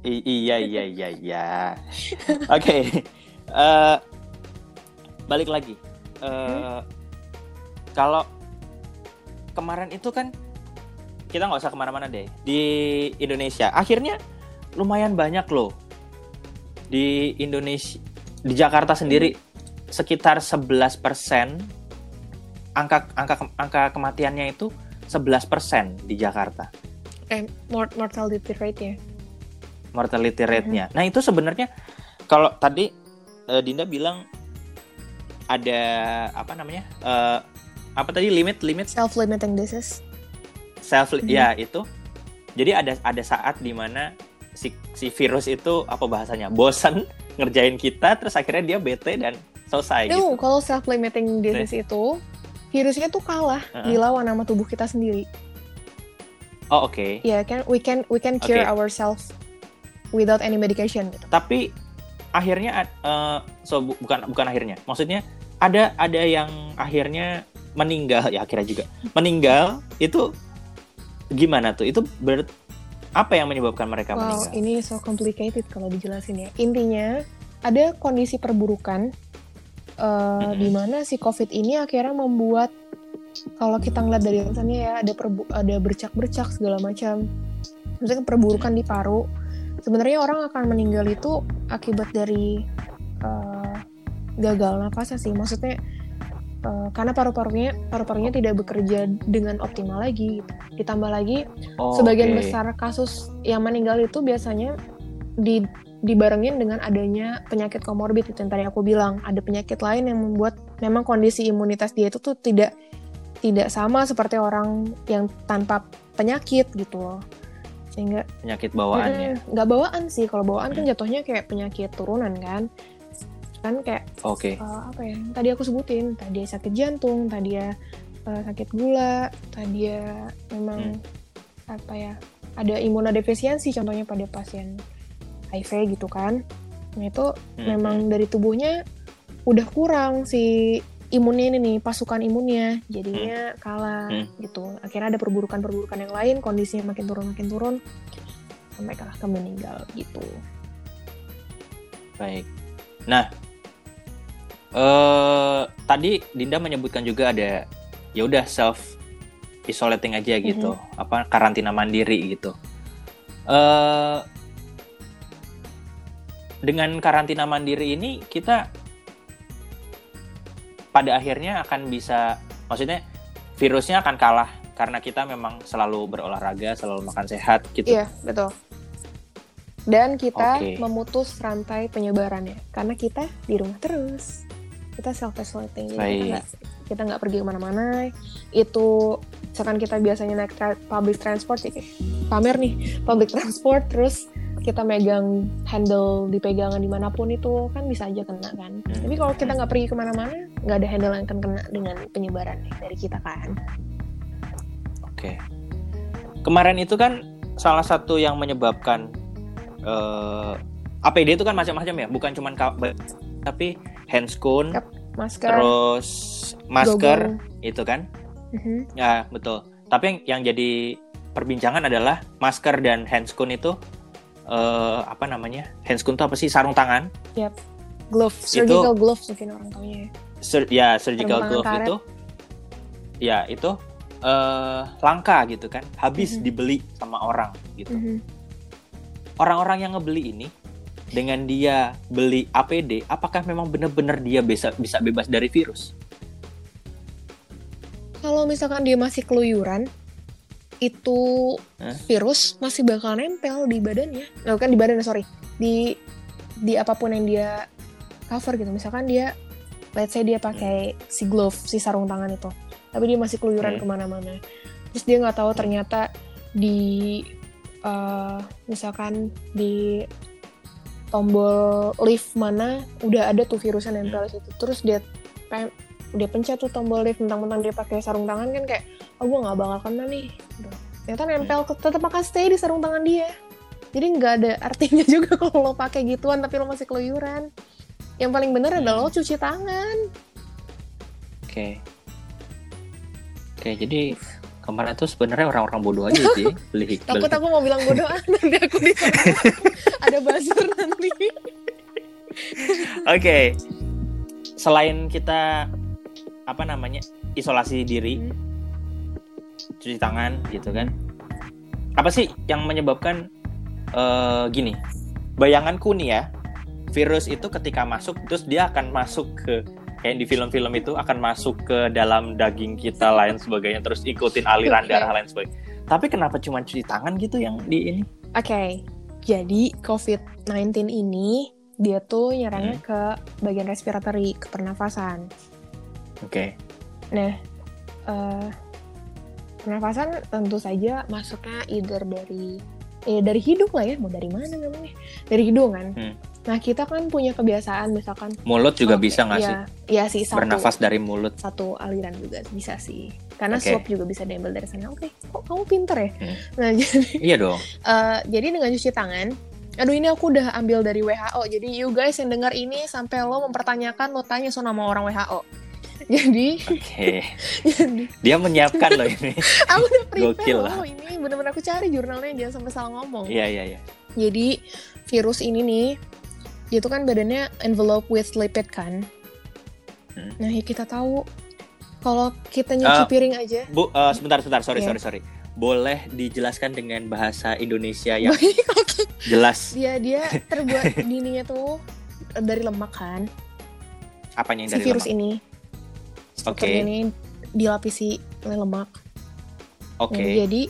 I- iya iya iya iya. Oke. Eh, balik lagi. Eh, Kalau kemarin itu kan kita nggak usah ke mana-mana deh di Indonesia. Akhirnya lumayan banyak loh di Indonesia di Jakarta sendiri sekitar 11 angka angka angka kematiannya itu 11 di Jakarta. Eh mort mortality rate ya. mortality rate-nya. Nah, itu sebenarnya kalau tadi eh, Dinda bilang ada apa namanya? eh, apa tadi limit limit Self limiting disease. Self Mhm. ya itu. Jadi ada ada saat di mana si si virus itu apa bahasanya? bosan ngerjain kita terus akhirnya dia bete dan selesai No, gitu. kalau self limiting disease itu virusnya tuh kalah Heeh. dilawan sama tubuh kita sendiri. Oh, oke. Ya kan we can we can cure Oke. ourselves without any medication gitu. Tapi akhirnya eh, so bu- bukan bukan akhirnya. Maksudnya ada ada yang akhirnya meninggal ya akhirnya juga meninggal itu gimana tuh? Itu ber apa yang menyebabkan mereka Wow, meninggal? ini so complicated kalau dijelasin ya. Intinya ada kondisi perburukan eh, Mm-mm. di mana si COVID ini akhirnya membuat kalau kita ngeliat dari alasannya ya ada perbu- ada bercak-bercak segala macam. Misalnya perburukan di paru. Sebenarnya orang akan meninggal itu akibat dari eh, gagal nafasnya sih. Maksudnya eh, karena paru-parunya paru-parunya tidak bekerja dengan optimal lagi. gitu. Ditambah lagi Oh, sebagian oke. besar kasus yang meninggal itu biasanya di dibarengin dengan adanya penyakit komorbid itu yang tadi aku bilang ada penyakit lain yang membuat memang kondisi imunitas dia itu tuh tidak tidak sama seperti orang yang tanpa penyakit gitu loh sehingga penyakit bawaannya. Mm-mm, nggak bawaan sih kalau bawaan kan Hmm. jatuhnya kayak penyakit turunan kan kan kayak Oke. eh, apa ya tadi aku sebutin tadi sakit jantung tadi ya eh, sakit gula tadi ya memang apa ya ada imunodefisiensi contohnya pada pasien HIV gitu kan nah itu Hmm. memang dari tubuhnya udah kurang si imunnya ini nih pasukan imunnya jadinya kalah Hmm. gitu akhirnya ada perburukan-perburukan yang lain kondisinya makin turun makin turun sampai kalah ke meninggal gitu Baik. Nah, eh tadi Dinda menyebutkan juga ada ya udah self isolating aja gitu, apa karantina mandiri gitu. Eh dengan karantina mandiri ini kita pada akhirnya akan bisa maksudnya virusnya akan kalah karena kita memang selalu berolahraga, selalu makan sehat gitu. Iya, betul. Dan kita Oke. memutus rantai penyebarannya karena kita di rumah terus. Kita self isolating, jadi kita Baik. nggak kita nggak pergi ke mana-mana. Itu misalkan kita biasanya naik tra- public transport ya kayak pamer nih public [LAUGHS] transport terus kita megang handle di pegangan di mana pun itu kan bisa aja kena kan. Hmm. Tapi kalau kita nggak pergi ke mana-mana, nggak ada handle yang akan kena dengan penyebaran dari kita kan. Oke. Kemarin itu kan salah satu yang menyebabkan eh, APD itu kan macam-macam ya, bukan cuma tapi handscoon, Yap, Masker, terus masker goggle. itu kan. Mhm. Ya, betul. Tapi yang yang jadi perbincangan adalah masker dan handscoon itu eh, apa namanya? Handscoon itu apa sih? Sarung tangan. glove, surgical gloves mungkin orang taunya ya. Sur- ya, surgical glove karet. itu ya itu eh, langka gitu kan. Habis Mhm. dibeli sama orang gitu. Mhm. orang-orang yang ngebeli ini dengan dia beli APD, apakah memang benar-benar dia bisa bisa bebas dari virus? Kalau misalkan dia masih keluyuran, itu Hah? virus masih bakal nempel di badannya. Nah, kan di badannya, sorry. Di di apa pun yang dia cover gitu. Misalkan dia, let's say dia pakai si glove, si sarung tangan itu. Tapi dia masih keluyuran Hmm. ke mana-mana. terus dia nggak tahu ternyata di eh, misalkan di tombol lift mana udah ada tuh virus yang nempel di situ. Terus dia pe- dia pencet tuh tombol lift mentang-mentang dia pakai sarung tangan kan kayak oh gue nggak bakal kena nih. Ternyata nempel tetap akan stay di sarung tangan dia. Jadi nggak ada artinya [LAUGHS] juga kalau lo pakai gituan tapi lo masih keluyuran. Yang paling bener adalah lo cuci tangan. Oke. Oke, jadi kemarin tuh sebenarnya orang-orang bodoh aja sih [LAUGHS] beli beli- takut aku mau bilang bodoh ah, nanti aku di [LAUGHS] ada buzzer nanti [LAUGHS] Oke. Selain kita apa namanya? isolasi diri, Hmm. cuci tangan gitu kan. Apa sih yang menyebabkan eh, gini? Bayanganku nih ya, virus itu ketika masuk terus dia akan masuk ke kayak di film-film itu akan masuk ke dalam daging kita lain sebagainya terus ikutin aliran Oke. darah lain sebagainya. Tapi kenapa cuma cuci tangan gitu yang di ini? Oke, jadi COVID-19 ini dia tuh nyerangnya Hmm. ke bagian respiratory, ke pernafasan. Oke. Nah, eh, pernafasan tentu saja masuknya either dari eh dari hidung lah ya, mau dari mana namanya? Dari hidung kan. Hmm. Nah, kita kan punya kebiasaan misalkan Mulut juga oke, bisa nggak sih? Iya, sih satu Bernafas dari mulut. satu aliran juga bisa sih. Karena Oke. swab juga bisa diambil dari sana. Oke, kok kamu pinter ya? Hmm. Nah, [LAUGHS] jadi Iya dong. Eh, jadi dengan cuci tangan, aduh ini aku udah ambil dari WHO. Jadi you guys yang dengar ini sampai lo mempertanyakan lo tanya so nama orang WHO. [LAUGHS] Jadi, Oke. [LAUGHS] jadi Dia menyiapkan loh ini. aku udah prepare loh ini bener-bener aku cari jurnalnya jangan sampai salah ngomong. Iya iya iya. Jadi virus ini nih, dia tuh kan badannya envelope with lipid kan. Hmm. Nah ya kita tahu kalau kita nyuci Ah. piring aja, Bu, eh, sebentar sebentar. Sorry Iya. sorry sorry. Boleh dijelaskan dengan bahasa Indonesia yang [LAUGHS] Oke. jelas dia dia [LAUGHS] terbuat dininya tuh dari lemak kan. apanya yang Si dari virus lemak? ini Oke. strukturnya ini dilapisi oleh lemak. Oke. Nah, jadi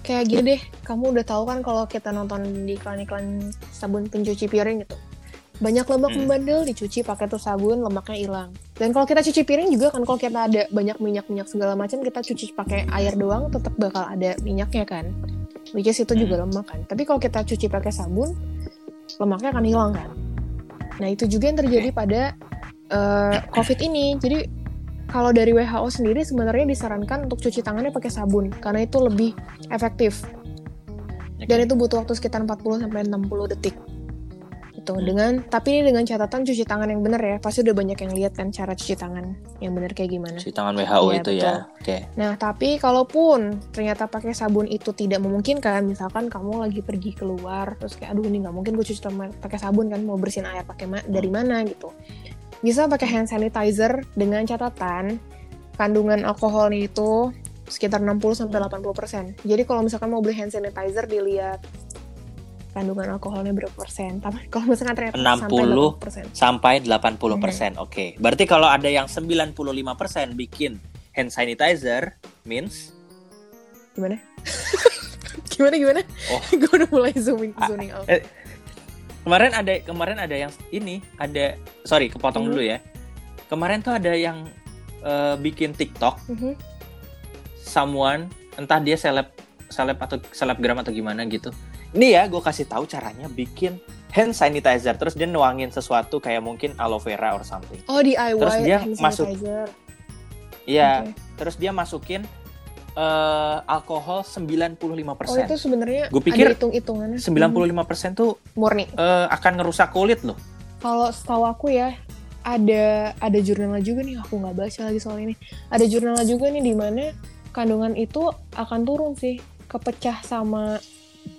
kayak gini deh, kamu udah tahu kan kalau kita nonton di iklan-iklan sabun pencuci piring gitu. Banyak lemak Hmm. membandel dicuci pakai tuh sabun, lemaknya hilang. Dan kalau kita cuci piring juga kan kalau kita ada banyak minyak-minyak segala macam kita cuci pakai air doang tetap bakal ada minyaknya kan. Which is itu juga Hmm. lemak kan. Tapi kalau kita cuci pakai sabun, lemaknya akan hilang kan. Nah, itu juga yang terjadi pada eh, COVID ini. Jadi kalau dari WHO sendiri sebenarnya disarankan untuk cuci tangannya pakai sabun karena itu lebih efektif dan itu butuh waktu sekitar 40 sampai 60 detik. Itu Hmm. dengan tapi ini dengan catatan cuci tangan yang benar ya. Pasti udah banyak yang lihat kan cara cuci tangan yang benar kayak gimana. Cuci tangan WHO Iya, itu ya. Oke. Nah, tapi kalaupun ternyata pakai sabun itu tidak memungkinkan, misalkan kamu lagi pergi keluar, terus kayak aduh ini nggak mungkin gue cuci tangan pakai sabun kan, mau bersihin air pakai ma- dari mana gitu. Bisa pakai hand sanitizer dengan catatan kandungan alkoholnya itu sekitar 60 sampai 80%. Jadi kalau misalkan mau beli hand sanitizer dilihat kandungan alkoholnya berapa persen. Tapi kalau misalkan ternyata 60 sampai 80%. Sampai 80%. Hmm. Oke. Berarti kalau ada yang 95% bikin hand sanitizer means Gimana? [LAUGHS] gimana gimana? Oh. [LAUGHS] gue udah mulai zooming Ah, zooming out. eh, kemarin ada kemarin ada yang ini ada sorry kepotong Mhm. dulu ya. Kemarin tuh ada yang eh, bikin TikTok Mhm. someone entah dia seleb seleb atau selebgram atau gimana gitu. Ini ya gue kasih tahu caranya bikin hand sanitizer terus dia nuangin sesuatu kayak mungkin aloe vera or something. Oh DIY Terus dia hand masuk- sanitizer. Iya, Oke. terus dia masukin eh, alkohol 95%. Oh itu sebenarnya Gue pikir ada hitung-hitungannya. 95% tuh Hmm, murni. eh, akan ngerusak kulit loh. Kalau setahu aku ya ada ada jurnalnya juga nih aku nggak baca lagi soal ini. Ada jurnalnya juga nih di mana kandungan itu akan turun sih kepecah sama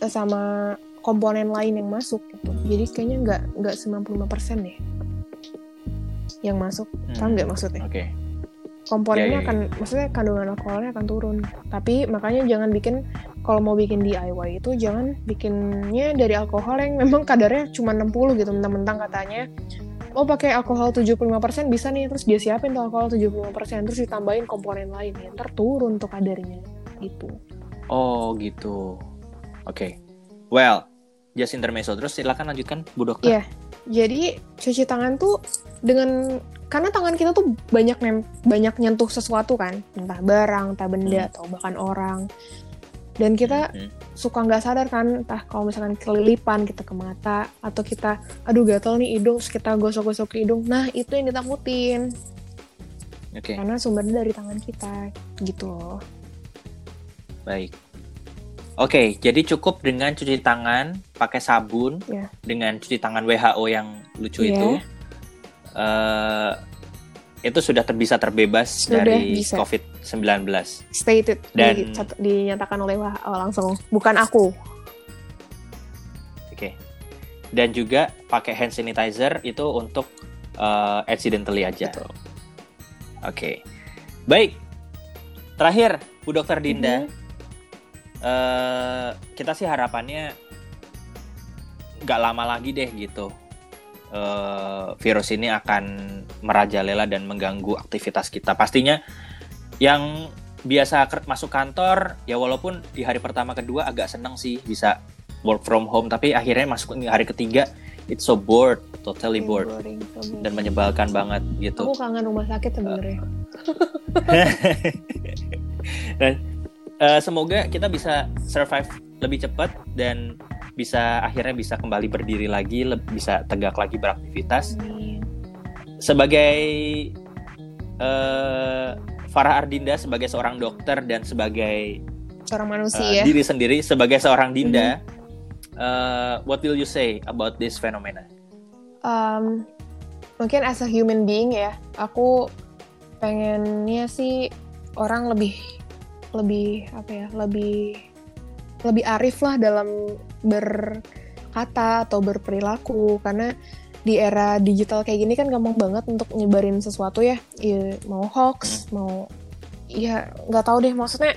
sama komponen lain yang masuk gitu. Jadi kayaknya nggak nggak 95% deh yang masuk. Paham nggak maksudnya? Oke. komponennya Ya, ya, ya. akan maksudnya kandungan alkoholnya akan turun tapi makanya jangan bikin kalau mau bikin DIY itu jangan bikinnya dari alkohol yang memang kadarnya cuma 60 gitu mentang-mentang katanya oh pakai alkohol 75% bisa nih terus dia siapin tuh alkohol 75% terus ditambahin komponen lain ya ntar turun tuh kadarnya gitu Oh gitu. Oke. Well, just intermezzo. Terus silakan lanjutkan Bu Dokter. Iya. jadi cuci tangan tuh dengan karena tangan kita tuh banyak nem banyak nyentuh sesuatu kan entah barang entah benda Hmm. atau bahkan orang dan kita Hmm. suka nggak sadar kan entah kalau misalkan kelilipan kita ke mata atau kita aduh gatel nih hidung terus kita gosok-gosok ke hidung nah itu yang ditakutin Oke, karena sumbernya dari tangan kita gitu loh baik. Oke, jadi cukup dengan cuci tangan pakai sabun Ya. dengan cuci tangan WHO yang lucu Iya. itu. eh itu sudah ter- bisa terbebas Sudah dari bisa. COVID-19. stated Dan- di- dinyatakan oleh WHO langsung bukan aku Oke. Dan juga pakai hand sanitizer itu untuk eh, accidentally aja. Oke. Baik. Terakhir, Bu Dokter Dinda, Mhm. Eh, kita sih harapannya nggak lama lagi deh gitu. Eh, virus ini akan merajalela dan mengganggu aktivitas kita. Pastinya yang biasa masuk kantor ya walaupun di hari pertama kedua agak seneng sih bisa work from home tapi akhirnya masuk di hari ketiga it's so bored totally bored Boring, so boring. dan menyebalkan banget gitu aku kangen rumah sakit sebenarnya [LAUGHS] dan eh, semoga kita bisa survive lebih cepat dan bisa akhirnya bisa kembali berdiri lagi bisa tegak lagi beraktivitas. Sebagai eh, Farah Ardinda sebagai seorang dokter dan sebagai seorang uh, manusia. diri sendiri sebagai seorang Dinda, uh, what will you say about this phenomena? um, mungkin as a human being ya aku pengennya sih orang lebih lebih apa ya lebih lebih arif lah dalam berkata atau berperilaku. Karena di era digital kayak gini kan gampang banget untuk nyebarin sesuatu ya, Iya, mau hoax mau ya nggak tahu deh. Maksudnya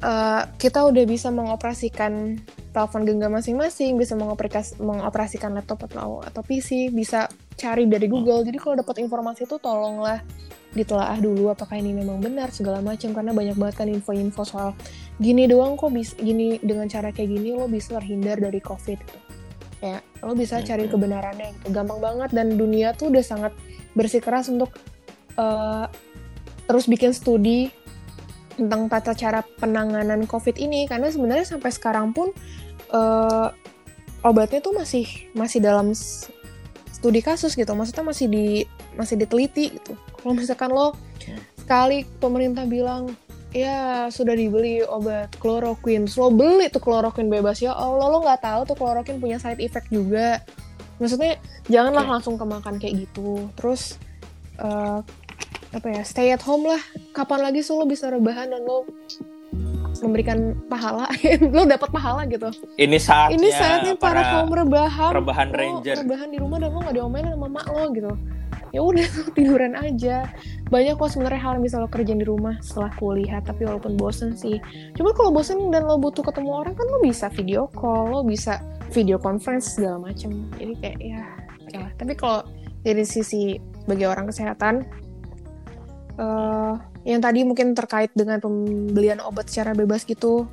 eh, kita udah bisa mengoperasikan telepon genggam masing-masing, bisa mengoperas- mengoperasikan laptop atau atau PC, bisa cari dari Google. Jadi kalau dapat informasi itu tolonglah ditelaah dulu apakah ini memang benar segala macam karena banyak banget kan info-info soal gini doang kok bisa gini dengan cara kayak gini lo bisa terhindar dari covid gitu. Ya, lo bisa cari kebenarannya gitu. Gampang banget dan dunia tuh udah sangat bersikeras untuk eh, terus bikin studi tentang tata cara penanganan COVID ini karena sebenarnya sampai sekarang pun eh, obatnya tuh masih masih dalam studi kasus gitu, maksudnya masih di masih diteliti gitu. Kalau misalkan lo sekali pemerintah bilang ya sudah dibeli obat kloroquine, terus lo beli tuh kloroquine bebas ya Allah lo nggak tahu tuh kloroquine punya side effect juga. Maksudnya janganlah Oke. langsung kemakan kayak gitu. Terus eh, apa ya stay at home lah kapan lagi sih lo bisa rebahan dan lo memberikan pahala. [LAUGHS] Lo dapat pahala gitu. Ini saatnya, ini saatnya para, kaum rebahan. rebahan lo ranger. rebahan di rumah dan lo gak diomelin sama mak lo gitu. Ya udah [LAUGHS] tiduran aja. Banyak kok sebenarnya hal yang bisa lo kerjain di rumah setelah kuliah tapi walaupun bosen sih. Cuma kalau bosen dan lo butuh ketemu orang kan lo bisa video call lo bisa video conference segala macem. Jadi kayak ya ya. tapi kalau dari sisi sebagai orang kesehatan eh yang tadi mungkin terkait dengan pembelian obat secara bebas gitu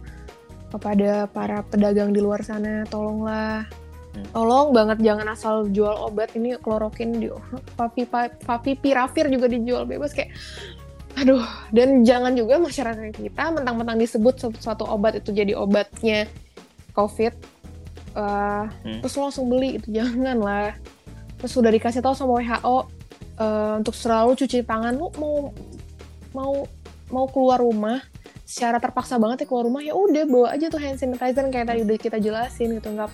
kepada para pedagang di luar sana tolonglah Hmm. tolong banget jangan asal jual obat ini klorokin di papi favipiravir juga dijual bebas kayak aduh dan jangan juga masyarakat kita mentang-mentang disebut su- suatu obat itu jadi obatnya covid eh, Hmm. terus langsung beli itu jangan lah terus sudah dikasih tahu sama WHO eh, untuk selalu cuci tangan lu mau mau mau keluar rumah secara terpaksa banget ya keluar rumah ya udah bawa aja tuh hand sanitizer kayak tadi udah kita jelasin gitu nggak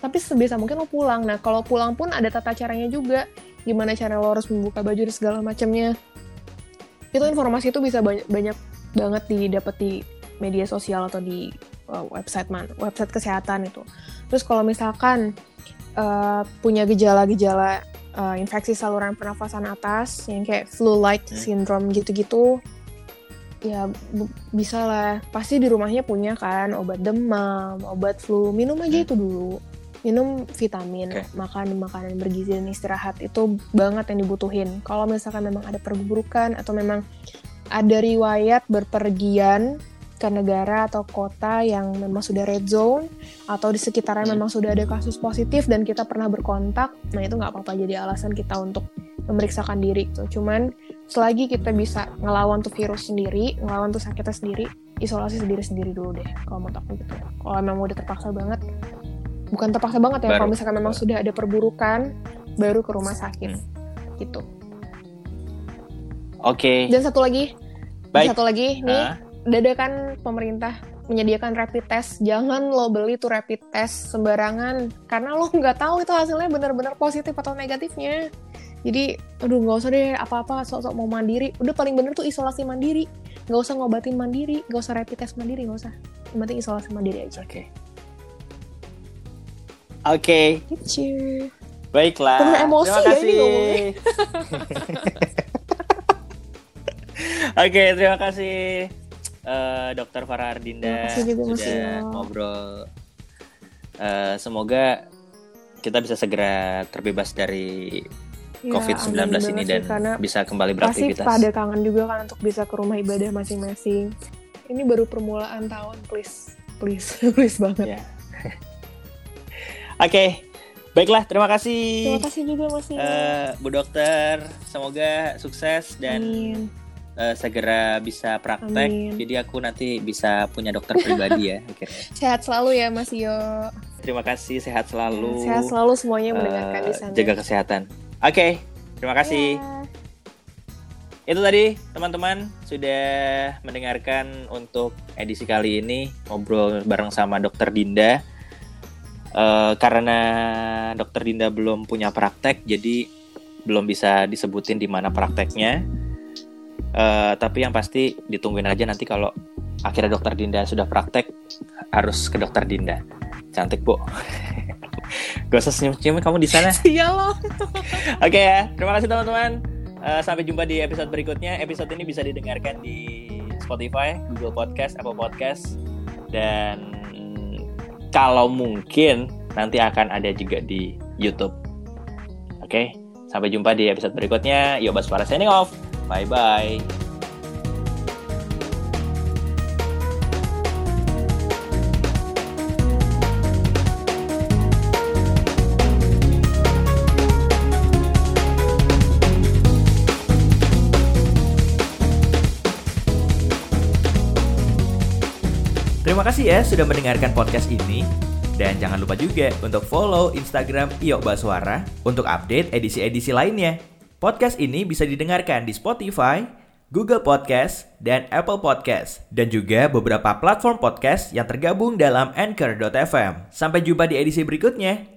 tapi sebisa mungkin lo pulang. Nah kalau pulang pun ada tata caranya juga gimana cara lo harus membuka baju dan segala macamnya. Itu informasi itu bisa banyak banyak banget didapat di media sosial atau di uh, website man website kesehatan itu. Terus kalau misalkan uh, punya gejala-gejala uh, infeksi saluran pernafasan atas yang kayak flu-like Hmm. syndrome gitu-gitu ya bisa lah pasti di rumahnya punya kan obat demam obat flu minum aja Hmm. itu dulu minum vitamin Oke. makan makanan bergizi dan istirahat itu banget yang dibutuhin kalau misalkan memang ada perburukan atau memang ada riwayat berpergian ke negara atau kota yang memang sudah red zone atau di sekitarnya Hmm. memang sudah ada kasus positif dan kita pernah berkontak, nah itu nggak apa-apa jadi alasan kita untuk memeriksakan diri gitu. Cuman selagi kita bisa ngelawan tuh virus sendiri, ngelawan tuh sakitnya sendiri, isolasi sendiri sendiri dulu deh. Kalau menurut aku gitu. Kalau memang udah terpaksa banget, bukan terpaksa banget ya. Baru. Kalau misalkan memang sudah ada perburukan, baru ke rumah sakit Hmm. gitu. Oke. Dan satu lagi, Baik. satu lagi nih, Ah, dadakan pemerintah menyediakan rapid test. Jangan lo beli tuh rapid test sembarangan karena lo nggak tahu itu hasilnya benar-benar positif atau negatifnya. Jadi, aduh nggak usah deh apa-apa sok-sok mau mandiri. Udah paling bener tuh isolasi mandiri. Nggak usah ngobatin mandiri, nggak usah rapid test mandiri, nggak usah. Yang penting isolasi mandiri aja. Oke. Oke, Gitu. baiklah. Penuh emosi terima ya ini kasih. ngomongnya. [LAUGHS] [LAUGHS] Oke, terima kasih eh, Dokter Farah Ardinda juga, sudah Iyo. ngobrol. Eh, semoga kita bisa segera terbebas dari Ya, COVID-19 amin ini dan sih, bisa kembali pasti beraktivitas. pada kangen juga kan untuk bisa ke rumah ibadah masing-masing. Ini baru permulaan tahun, please. Please, [LAUGHS] please banget. Ya. Oke, baiklah. Terima kasih, Terima kasih juga Mas eh, Bu Dokter. Semoga sukses dan Amin. Eh, segera bisa praktek. Amin. Jadi aku nanti bisa punya dokter pribadi ya [LAUGHS] akhirnya. Sehat selalu ya Mas Iyo. Terima kasih, sehat selalu. Sehat selalu semuanya yang mendengarkan Eh, di sana. jaga kesehatan. Oke, terima kasih. Ya. Itu tadi teman-teman sudah mendengarkan untuk edisi kali ini ngobrol bareng sama Dokter Dinda. Eh, karena Dokter Dinda belum punya praktek, jadi belum bisa disebutin di mana prakteknya. Eh, tapi yang pasti ditungguin aja nanti kalau akhirnya Dokter Dinda sudah praktek harus ke Dokter Dinda. Cantik bu. [LAUGHS] Gak usah senyum-senyum kamu di sana. [LAUGHS] Iya loh. [LAUGHS] Oke ya, terima kasih teman-teman. Eh, sampai jumpa di episode berikutnya. Episode ini bisa didengarkan di Spotify, Google Podcast, Apple Podcast, dan kalau mungkin nanti akan ada juga di YouTube. Oke, sampai jumpa di episode berikutnya. Yo Baswara signing off. Bye bye. Terima kasih ya sudah mendengarkan podcast ini. Dan jangan lupa juga untuk follow Instagram Iyo Baswara untuk update edisi-edisi lainnya. Podcast ini bisa didengarkan di Spotify, Google Podcast, dan Apple Podcast. Dan juga beberapa platform podcast yang tergabung dalam Anchor.fm. Sampai jumpa di edisi berikutnya.